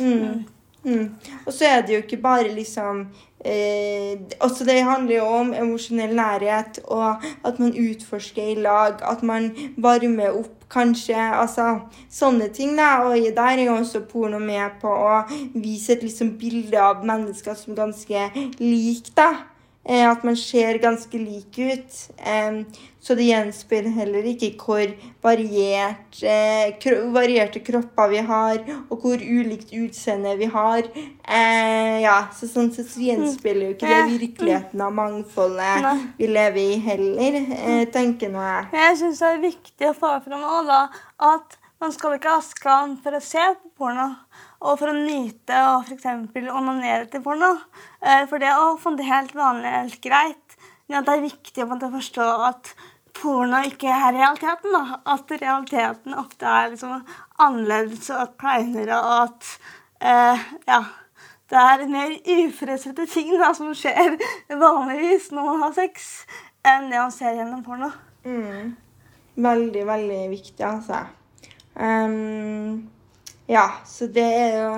Mm. Mm. Og så er det jo ikke bare liksom eh, Også det handler jo om emosjonell nærhet, og at man utforsker i lag. At man varmer opp, kanskje. Altså sånne ting. da, Og der er jo også porno med på å vise et liksom bilde av mennesker som ganske lik, da. Eh, at man ser ganske lik ut. Så det gjenspeiler heller ikke hvor variert, eh, varierte kropper vi har, og hvor ulikt utseende vi har. Eh, ja, så Sånn sett så gjenspeiler jo ikke det virkeligheten av mangfoldet Nei. vi lever i heller, eh, tenker nå jeg. Jeg syns det er viktig å få fram også, da, at man skal ikke ha skam for å se på porno. Og for å nyte og f.eks. onanere til porno. Eh, For det å få det helt vanlig er helt greit. Men at det er viktig å forstå at porno ikke er realiteten. da. At realiteten ofte er liksom annerledes og kleinere, og at eh, ja, det er mer uforutsette ting da, som skjer vanligvis når man har sex, enn det man ser gjennom porno. Mm. Veldig, veldig viktig, altså. Um, ja, så det er jo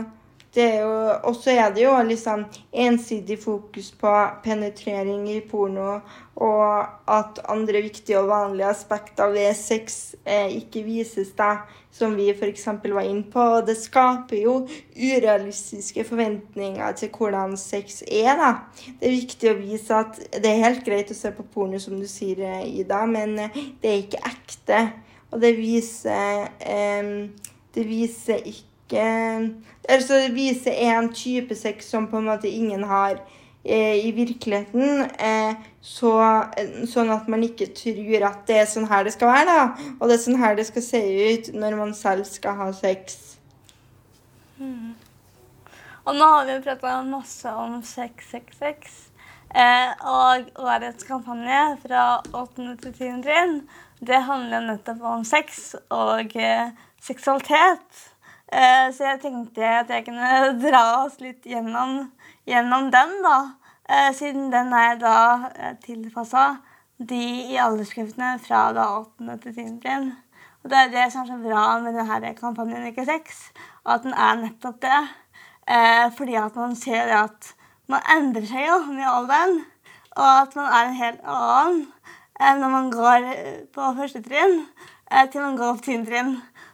det er jo, Og så er det jo liksom ensidig fokus på penetrering i porno, og at andre viktige og vanlige aspekter ved sex eh, ikke vises, da, som vi f.eks. var inne på. Og det skaper jo urealistiske forventninger til hvordan sex er, da. Det er viktig å vise at det er helt greit å se på porno, som du sier, eh, Ida, men eh, det er ikke ekte. Og det viser eh, Det viser ikke Altså det viser en type sex som på en måte ingen har eh, i virkeligheten. Eh, så, sånn at man ikke tror at det er sånn her det skal være, da. Og det er sånn her det skal se ut når man selv skal ha sex. Mm. Og nå har vi prata masse om 666. Eh, og årets kampanje fra 8. til 10. trinn det handler nettopp om sex og eh, seksualitet. Eh, så jeg tenkte at jeg kunne dra oss litt gjennom, gjennom den, da. Eh, siden den er da eh, tilpassa de i aldersgruppene fra da 8. til 10. trinn. Og det er det som er så bra med denne kampanjen Ikke sex, at den er nettopp det. fordi at man ser at man endrer seg jo med alderen, og at man er en helt annen når man går på første trinn til man går på tiende trinn.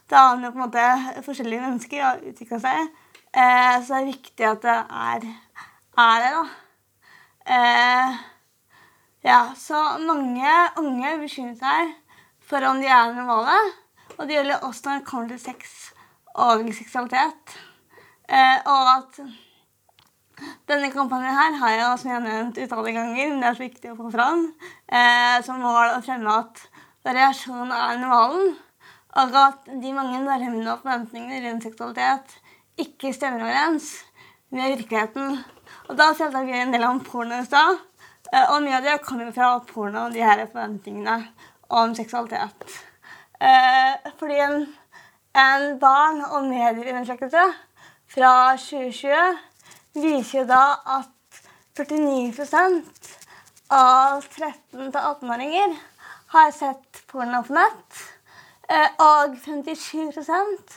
Da har jo på en måte forskjellige mennesker og utvikla seg. Eh, så det er viktig at det er, er det, da. Eh, ja, så mange unge bekymrer seg for om de er normale. Og det gjelder også når det kommer til sex og seksualitet. Eh, og at denne kampanjen her har jeg, som jeg har nevnt utallige ganger, men det er så viktig å få fram, eh, som mål å fremme at variasjon er normalen. Og at de mange normene og forventningene rundt seksualitet ikke stemmer overens med virkeligheten. Og da snakket vi en del om porno i stad. Eh, og mye av det kommer fra porno og de her forventningene om seksualitet. Eh, fordi en, en barn- og medieundersøkelse fra 2020 viser jo da at 49% av 13-18-åringer har sett porno på nett. Eh, og 57%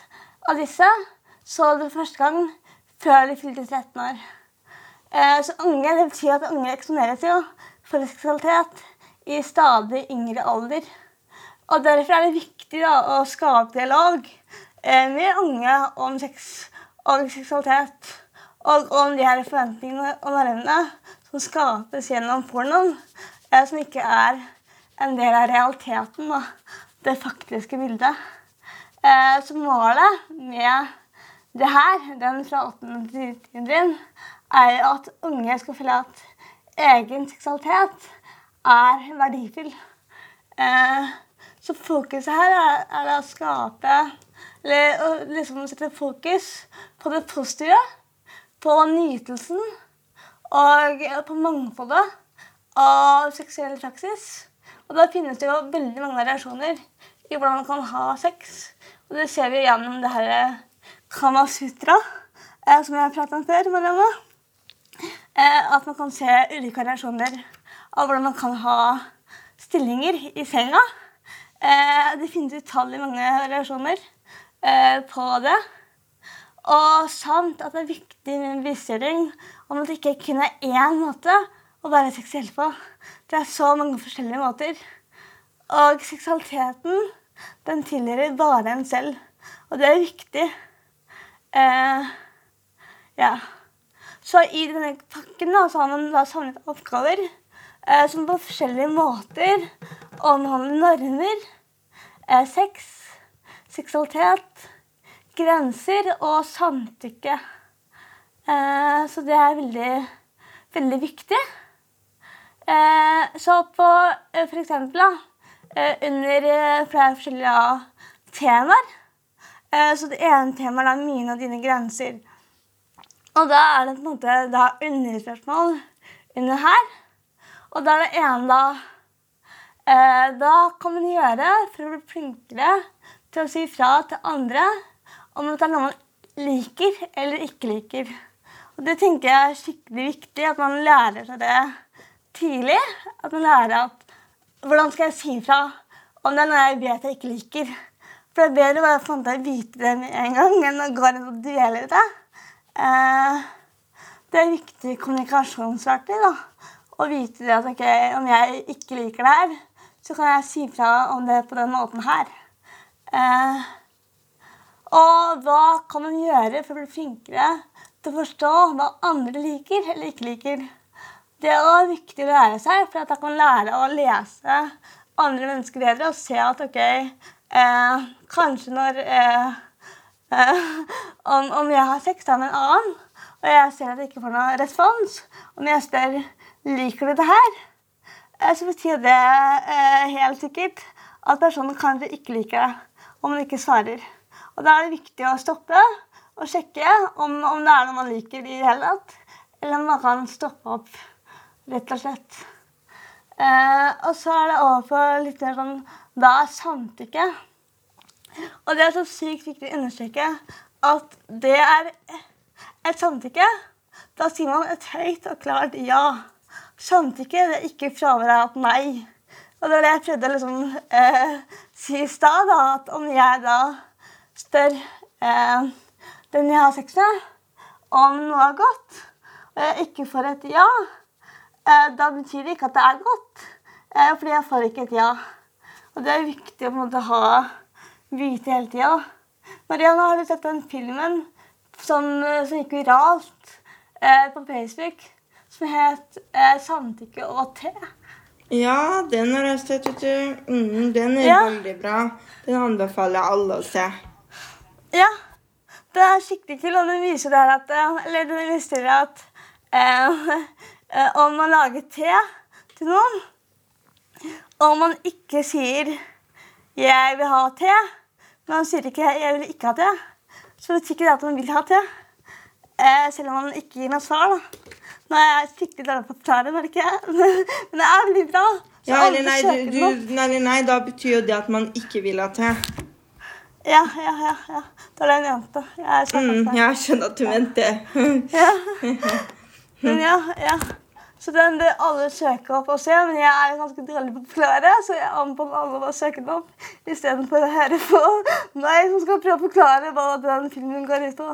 av disse så det første gang før de fylte 13 år. Eh, så unge, Det betyr at unge eksponeres jo for seksualitet i stadig yngre alder. Og Derfor er det viktig da, å skape dialog eh, med unge om sex og seksualitet. Og om de her forventningene og normene som skapes gjennom pornoen, som ikke er en del av realiteten. Da det faktiske bildet. Eh, så målet med det her, den fra 8. til 10. trinn, er at unge skal føle at egen seksualitet er verdifull. Eh, så fokuset her er, er å skape Eller å liksom sette fokus på det positive, på nytelsen og på mangfoldet av seksuell praksis. Og da finnes det jo veldig mange variasjoner i hvordan man kan ha sex. Og det ser vi gjennom det her Kamasutra, eh, som jeg har pratet om før. Marianne. Eh, at man kan se ulike variasjoner av hvordan man kan ha stillinger i senga. Eh, det finnes utallig mange variasjoner eh, på det. Og samt at det er viktig med en bevisstgjøring om at det ikke kun er én måte å være seksuell på. Det er så mange forskjellige måter. Og seksualiteten, den tilhører bare en selv. Og det er viktig. Eh, ja. Så i denne pakken da, så har man da samlet oppgaver eh, som på forskjellige måter omhandler normer, eh, sex, seksualitet, grenser og samtykke. Eh, så det er veldig, veldig viktig. Eh, så på eh, for eksempel da, under eh, flere forskjellige temaer eh, Så det ene temaet er mine og dine grenser. Og da er det på en måte underspørsmål under her. Og da er det ene da eh, Da kan man gjøre for å bli flinkere til å si fra til andre om det er noe man liker eller ikke liker. Og det tenker jeg er skikkelig viktig, at man lærer seg det tidlig. At man lærer at hvordan skal jeg si fra om det er noe jeg vet jeg ikke liker. For det er bedre bare for å vite det med en gang enn å gå rundt og dvele i det. Eh, det er viktig kommunikasjonsverktøy. da, Å vite det at okay, om jeg ikke liker det her, så kan jeg si fra om det på den måten her. Eh, og hva kan man gjøre for å bli flinkere til å forstå hva andre liker eller ikke liker? Det også viktig å lære seg, for at jeg kan lære å lese andre mennesker bedre og se at OK, eh, kanskje når eh, eh, om, om, jeg har sex med en annen, og jeg ser at jeg ikke får noen respons, om jeg spør liker du det her, eh, så betyr det eh, helt sikkert at personen kanskje ikke liker det om man ikke svarer. Og Da er det viktig å stoppe og sjekke om, om det er noe man liker i det hele tatt, eller om man kan stoppe opp, rett og slett. Eh, og så er det over på litt mer sånn Hva er samtykke? Og det er så sykt viktig å understreke at det er et samtykke. Da sier man et høyt og klart ja. Samtykke det er ikke fravær av nei. Og det var det jeg prøvde å liksom, eh, si i stad, at om jeg da spør eh, den jeg har sex med, om noe er godt, og jeg ikke får et ja, da betyr det ikke at det er godt. Eh, fordi jeg får ikke et ja. Og det er viktig å på en måte ha vite hele tida. Marianne, har du sett den filmen som, eh, som gikk viralt eh, på Facebook, som het eh, 'Samtykke og te'? Ja, den har jeg sett, vet du. Mm, den er ja. veldig bra. Den anbefaler jeg alle å se. Ja. Det er skikkelig kult, og den viser der at eh, Eller den viser at eh, [LAUGHS] om man lager te til noen, og man ikke sier 'jeg vil ha te', men man sier ikke 'jeg vil ikke ha te', så betyr ikke det at man vil ha te. Eh, selv om man ikke gir noe svar. da. Nå er jeg skikkelig dårlig på å forklare, men, ikke, [LAUGHS] men det er veldig bra. Ja, eller nei, du, du, nei, nei, da betyr jo det at man ikke vil ha te. Ja, ja, ja. ja. Det er det jeg mente. Jeg, mm, jeg skjønner at du mente det. ja. [LAUGHS] [LAUGHS] Men ja, ja. Så den bør alle søke opp og se, men jeg er ganske dårlig på å forklare, så jeg anbefaler alle å søke den opp istedenfor å høre på meg som skal prøve å forklare hva den filmen går ut på.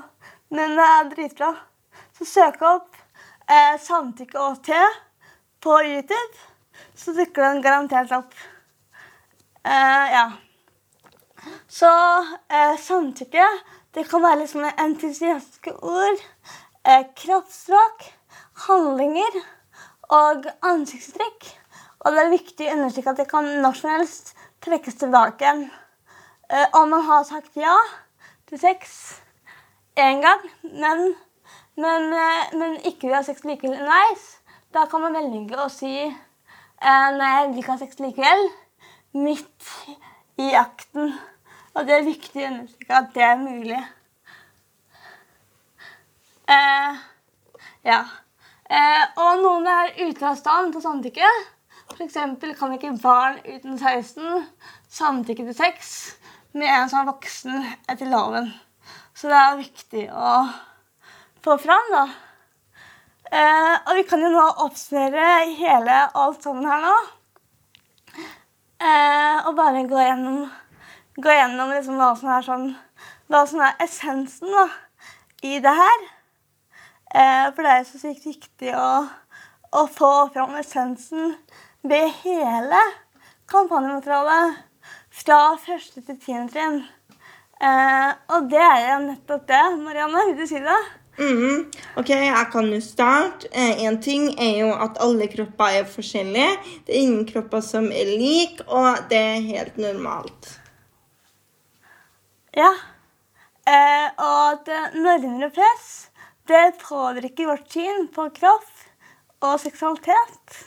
Men det er dritbra. Så søk opp eh, 'Samtykke og te' på YouTube, så dukker den garantert opp. Eh, ja. Så eh, samtykke det kan være et entusiastiske ord. Eh, kroppsspråk, handlinger og ansiktstrekk. Og det er viktig å understreke at det kan når som helst trekkes tilbake. Uh, om man har sagt ja til sex én gang, men, men, uh, men ikke vil ha sex likevel nice, da kan man velge å si uh, nei, jeg vil ikke ha sex likevel, midt i akten. Og det er viktig å understreke at det er mulig. Uh, ja. Eh, og noen er ute av stand til samtykke. F.eks. kan ikke barn uten 16 samtykke til sex med en som er voksen etter loven. Så det er viktig å få fram, da. Eh, og vi kan jo nå oppsummere hele alt sammen her nå. Eh, og bare gå gjennom, gå gjennom liksom hva som er sånn Hva som er essensen da, i det her. Eh, for det er så sykt viktig å, å få fram essensen ved hele kampanjematerialet fra første til tiende trinn. Eh, og det er jo nettopp det. Marianne, vil du si det? Mm, ok, jeg kan jo starte. Én eh, ting er jo at alle kropper er forskjellige. Det er ingen kropper som er like, og det er helt normalt. Ja. Eh, og at nærmere press det påvirker vårt syn på kropp og seksualitet.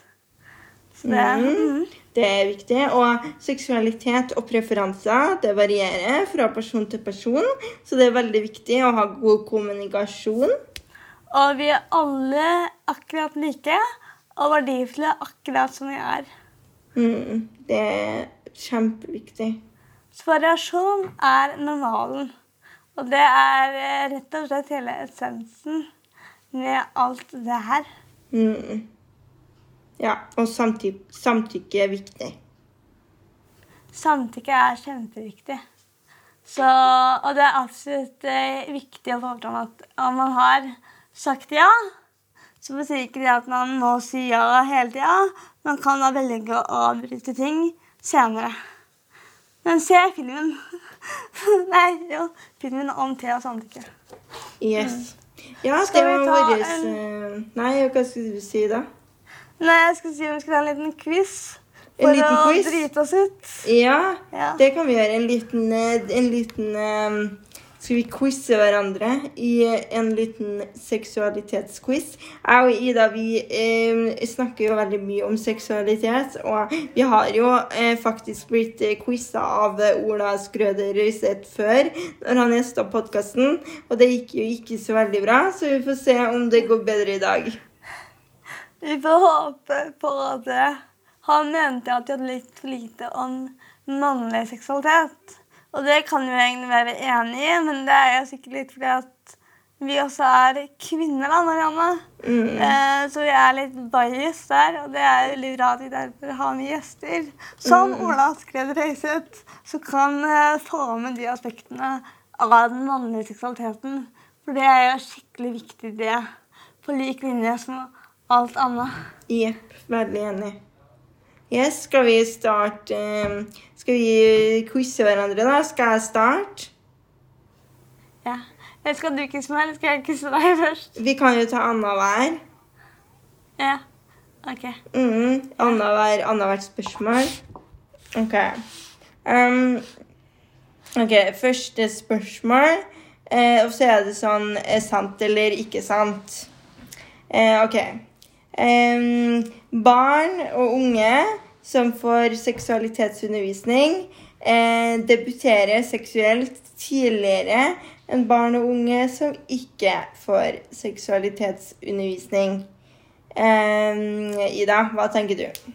Det, mm. det, er viktig. Og seksualitet og preferanser det varierer fra person til person, så det er veldig viktig å ha god kommunikasjon. Og vi er alle akkurat like og verdifulle akkurat som vi er. Mm. Det er kjempeviktig. Så variasjon er normalen. Og det er eh, rett og slett hele essensen med alt det her. Mm. Ja, og samtykke, samtykke er viktig. Samtykke er kjempeviktig. Så, og det er absolutt eh, viktig å få fram at om man har sagt ja, så betyr ikke det at man må si ja hele tida. Man kan da velge å avbryte ting senere. Men se filmen. [LAUGHS] Nei, jo, filmen om te og samtykke. Yes. Ja, Skal vi var ta en- Nei, hva skulle du si da? Nei, jeg skulle si vi skulle ha en liten quiz. En For liten å quiz? drite oss ut. Ja, Ja. det kan vi gjøre. En liten, eh, en liten eh, Skal vi quize hverandre i en liten seksualitetsquiz? Jeg og Ida vi eh, snakker jo veldig mye om seksualitet, og vi har jo eh, faktisk blitt eh, quiza av eh, Ola Skrøder Røiseth før, når han gjesta podkasten, og det gikk jo ikke så veldig bra, så vi får se om det går bedre i dag. Vi får håpe på det. Han mente at de hadde litt for lite om mannlig seksualitet. Og det kan vi egentlig være enig i, men det er jo sikkert litt fordi at vi også er kvinner, da, Marianne. Mm. Eh, så vi er litt bajas der, og det er veldig bra at vi derfor har med gjester. Som Ola Askred Røiseth, som kan eh, få med de aspektene av den mannlige seksualiteten. For det er jo skikkelig viktig, det. På lik linje som alt annet. Jepp, veldig enig. Yes, skal vi starte eh, Skal vi quize hverandre, da? Skal jeg starte? Ja. Skal du kysse meg, eller skal jeg kysse deg [LAUGHS] først? Vi kan jo ta annenhver. Ja. OK. Mm, annenhver annethvert spørsmål. OK. Um, OK, første spørsmål. Eh, og så er det sånn er sant eller ikke sant. Eh, OK. Barn og unge som får seksualitetsundervisning, eh, debuterer seksuelt tidligere enn barn og unge som ikke får seksualitetsundervisning. Ida, hva tenker du?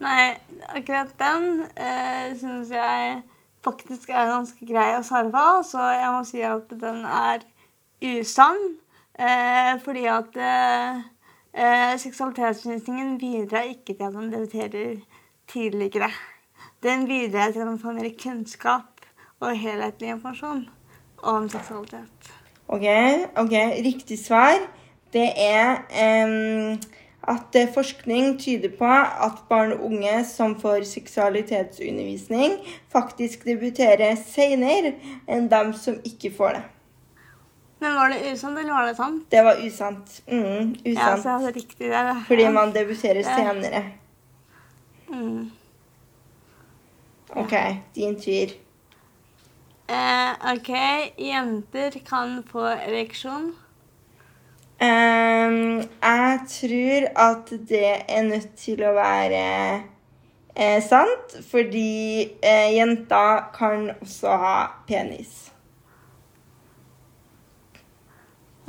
Nei, akkurat den uh, syns jeg faktisk er ganske grei å svare på, så jeg må si at den er usann. eh, fordi at uh, seksualitetsundervisningen bidrar ikke til at man debuterer tidligere. Den bidrar til at man får mer kunnskap og helhetlig informasjon om seksualitet. Ok, ok, riktig svar det er eh, at eh, forskning tyder på at barn og unge som får seksualitetsundervisning, faktisk debuterer senere enn dem som ikke får det. Men var det usant, eller var det sant? Det var usant. Mm, Ja, så jeg hadde riktig der. da. Fordi man debuterer Ja. senere. Mm. Ok, din tur. Uh, OK, jenter kan få ereksjon. Um, jeg tror at det er nødt til å være eh, sant, fordi eh, jenter kan også ha penis.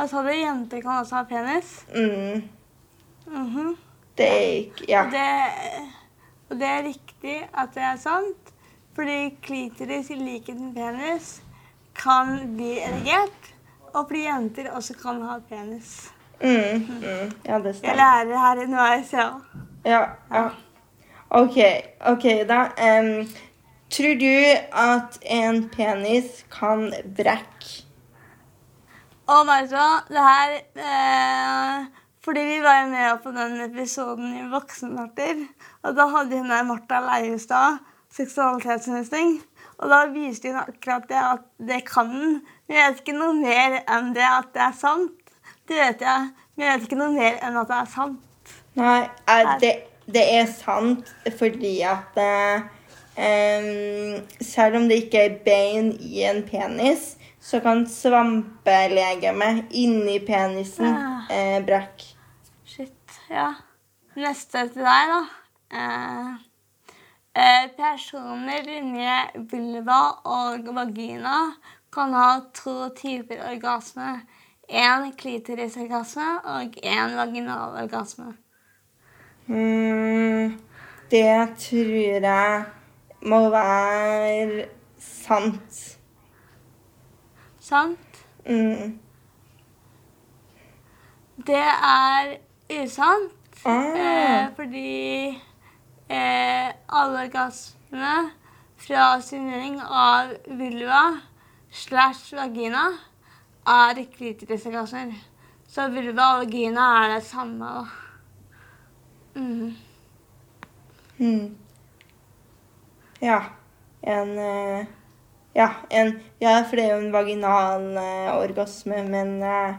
Da sa du jenter kan også ha penis. Mm, Mhm. det er ikke Ja. det, og det er riktig at det er sant, fordi klitoris i likhet med penis kan bli erigert, og fordi jenter også kan ha penis. Mm, mm, ja, det Jeg lærer her underveis, ja. Ja, ja. OK, ok da. Um, tror du at en penis kan brekke? Og så, det her eh, Fordi vi var jo med på den episoden i Voksenlatter. Og da hadde hun der Martha Leiestad seksualitetsundervisning. Og da viste hun akkurat det at det kan den. Jeg vet ikke noe mer enn det at det er sant. Det vet jeg. Jeg vet ikke noe mer enn at det er sant. Nei, eh, det, det er sant fordi at Selv om det ikke er bein i en penis, så kan svampelegemet inni penisen Ah. eh, brekke. Shit. Ja. Neste til deg, da. Eh, eh, personer med vulva og vagina kan ha to typer orgasme. En klitorisorgasme og en vaginalorgasme. Mm, det tror jeg må være sant. Sant? Mm. Det er usant. Ah. Eh, fordi eh, alle orgasmene fra stimulering av vulva slash vagina er klitorisorgasmer. Så vulva og vagina er det samme. Mm. Mhm. Ja. En eh, Ja, en, ja, for det er jo en vaginal eh, orgasme, men eh,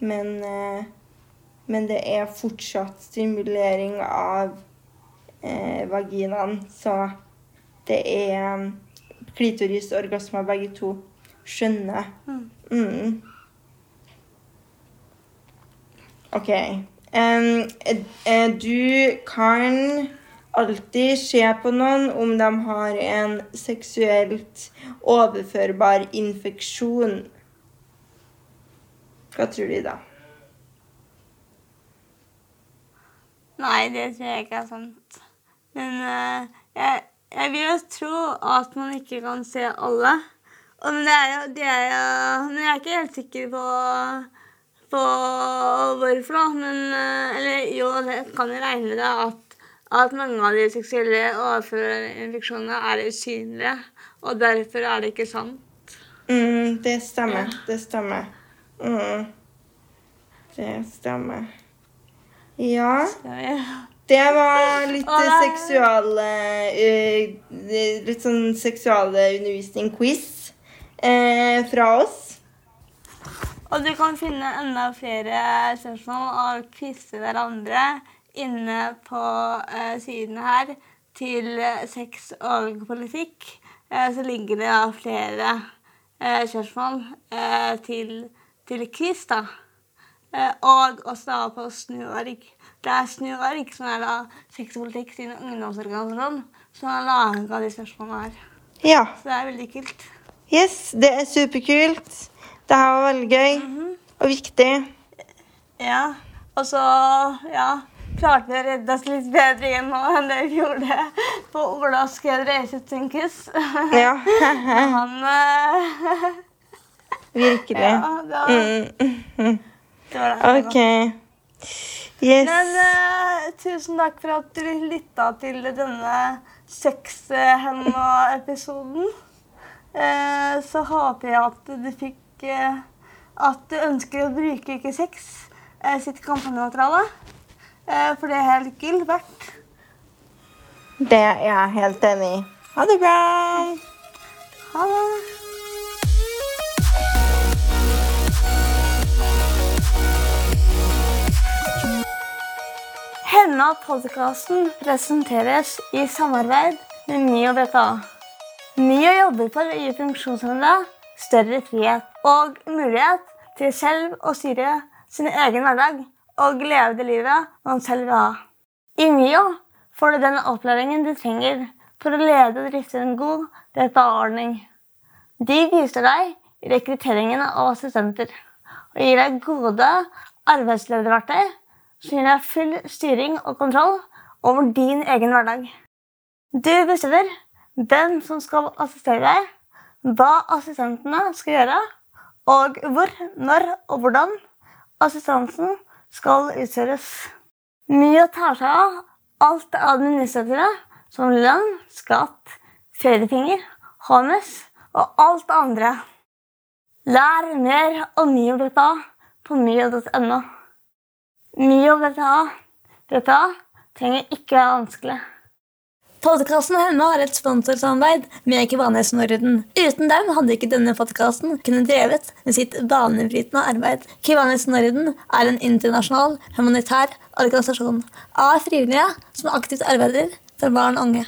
Men eh, Men det er fortsatt stimulering av eh, vaginaen, så det er um, klitorisorgasmer begge to. Skjønner. Mm. Mm. OK. Um, eh, eh, du kan alltid skje på noen om de har en seksuelt overførbar infeksjon. Hva tror de da? Nei, det tror jeg ikke er sant. Men uh, jeg, jeg vil jo tro at man ikke kan se alle. Og, men, er jo, er jo, men jeg er ikke helt sikker på, på hvorfor, da. Men eh, Eller jo, det kan jo regne med at, at mange av de seksuelle overførerinfeksjonene er usynlige. Og derfor er det ikke sant. Mm, det stemmer. Det stemmer. Mm. Det stemmer. Ja. Det var litt seksual nei. eh, Litt sånn seksualundervisning-quiz eh, fra oss. Og du kan finne enda flere spørsmål og quize hverandre inne på uh, siden her til eh, sex og politikk. Eh, så ligger det da flere eh, spørsmål eh, til, til quiz, da. Eh, og også da på Snuorg. Det er Snuorg som er da sex og politikk sin ungdomsorganisasjon som har laga de spørsmålene her. Ja. Så det er veldig kult. Yes, det er superkult. Det her var veldig gøy og viktig. Ja, og så ja, klarte å redde oss litt bedre igjen nå enn det vi gjorde på Ola Skred Reisutsynkes. Ja, [LAUGHS] Han uh... [LAUGHS] virkelig. Ja, var, Mm. det var det. OK. Yes. Men uh, tusen takk for at du lytta til denne sexhenda-episoden. Uh, så håper jeg at du fikk eh, At du ønsker å bruke Ikke sex eh, sitt kampanjemateriale. Eh, for det er helt gull verdt. Det er jeg helt enig i. Ha det bra. Ha det. Denne podkasten presenteres i samarbeid med NIO BPA. NIO jobber for å gi funksjonshemmede større frihet og mulighet til selv å styre sin egen hverdag og leve det livet man selv vil ha. I Mio får du den opplæringen du trenger for å lede og drifte en god BPA-ordning. De viser deg i rekrutteringen av assistenter og gir deg gode arbeidslederverktøy som gir deg full styring og kontroll over din egen hverdag. Du bestemmer hvem som skal assistere deg, hva assistentene skal gjøre, og hvor, når og hvordan assistansen skal utføres. Mye tar seg av alt det administrative, som lønn, skatt, feriepenger, HMS og alt det andre. Lær mer om Mio BPA på mio.no. Mio BPA. BPA trenger ikke være vanskelig. Podkasten henne har et sponsorsamarbeid med Kivanes Norden. Uten dem hadde ikke denne podkasten kunnet drevet med sitt banebrytende arbeid. Kivanes Norden er en internasjonal humanitær organisasjon av frivillige som aktivt arbeider for barn og unge.